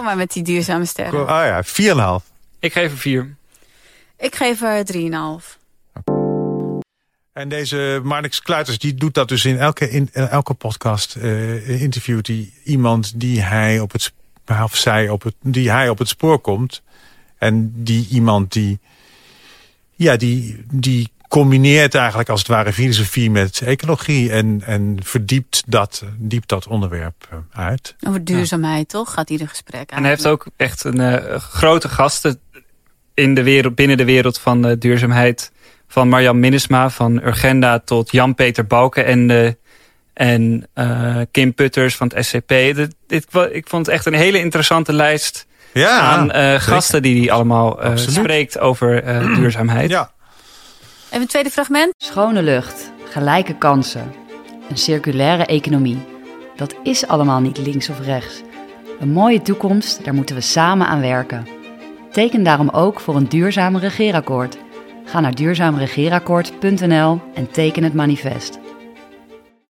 Kom maar met die duurzame sterren. Oh ja, 4,5. Ik geef er 4. Ik geef er 3,5. En deze Marnix Kluiters die doet dat dus in elke, in, elke podcast. Uh, interviewt hij iemand die hij op het, of zij op het, die hij op het spoor komt. En die iemand die, ja, die, die combineert eigenlijk als het ware filosofie met ecologie. En, en verdiept dat, diept dat onderwerp eh, uit. Over duurzaamheid, toch? Gaat ieder gesprek aan. En hij heeft ook echt een uh, grote gasten in de wereld, binnen de wereld van uh, duurzaamheid van Marjan Minnesma van Urgenda tot Jan-Peter Bouke en, uh, en Kim Putters van het SCP. Dit, dit, ik vond het echt een hele interessante lijst ja, aan uh, gasten die hij allemaal spreekt over duurzaamheid. Ja. Even een tweede fragment. Schone lucht, gelijke kansen, een circulaire economie. Dat is allemaal niet links of rechts. Een mooie toekomst, daar moeten we samen aan werken. Teken daarom ook voor een duurzaam regeerakkoord. Ga naar duurzaamregeerakkoord.nl en teken het manifest.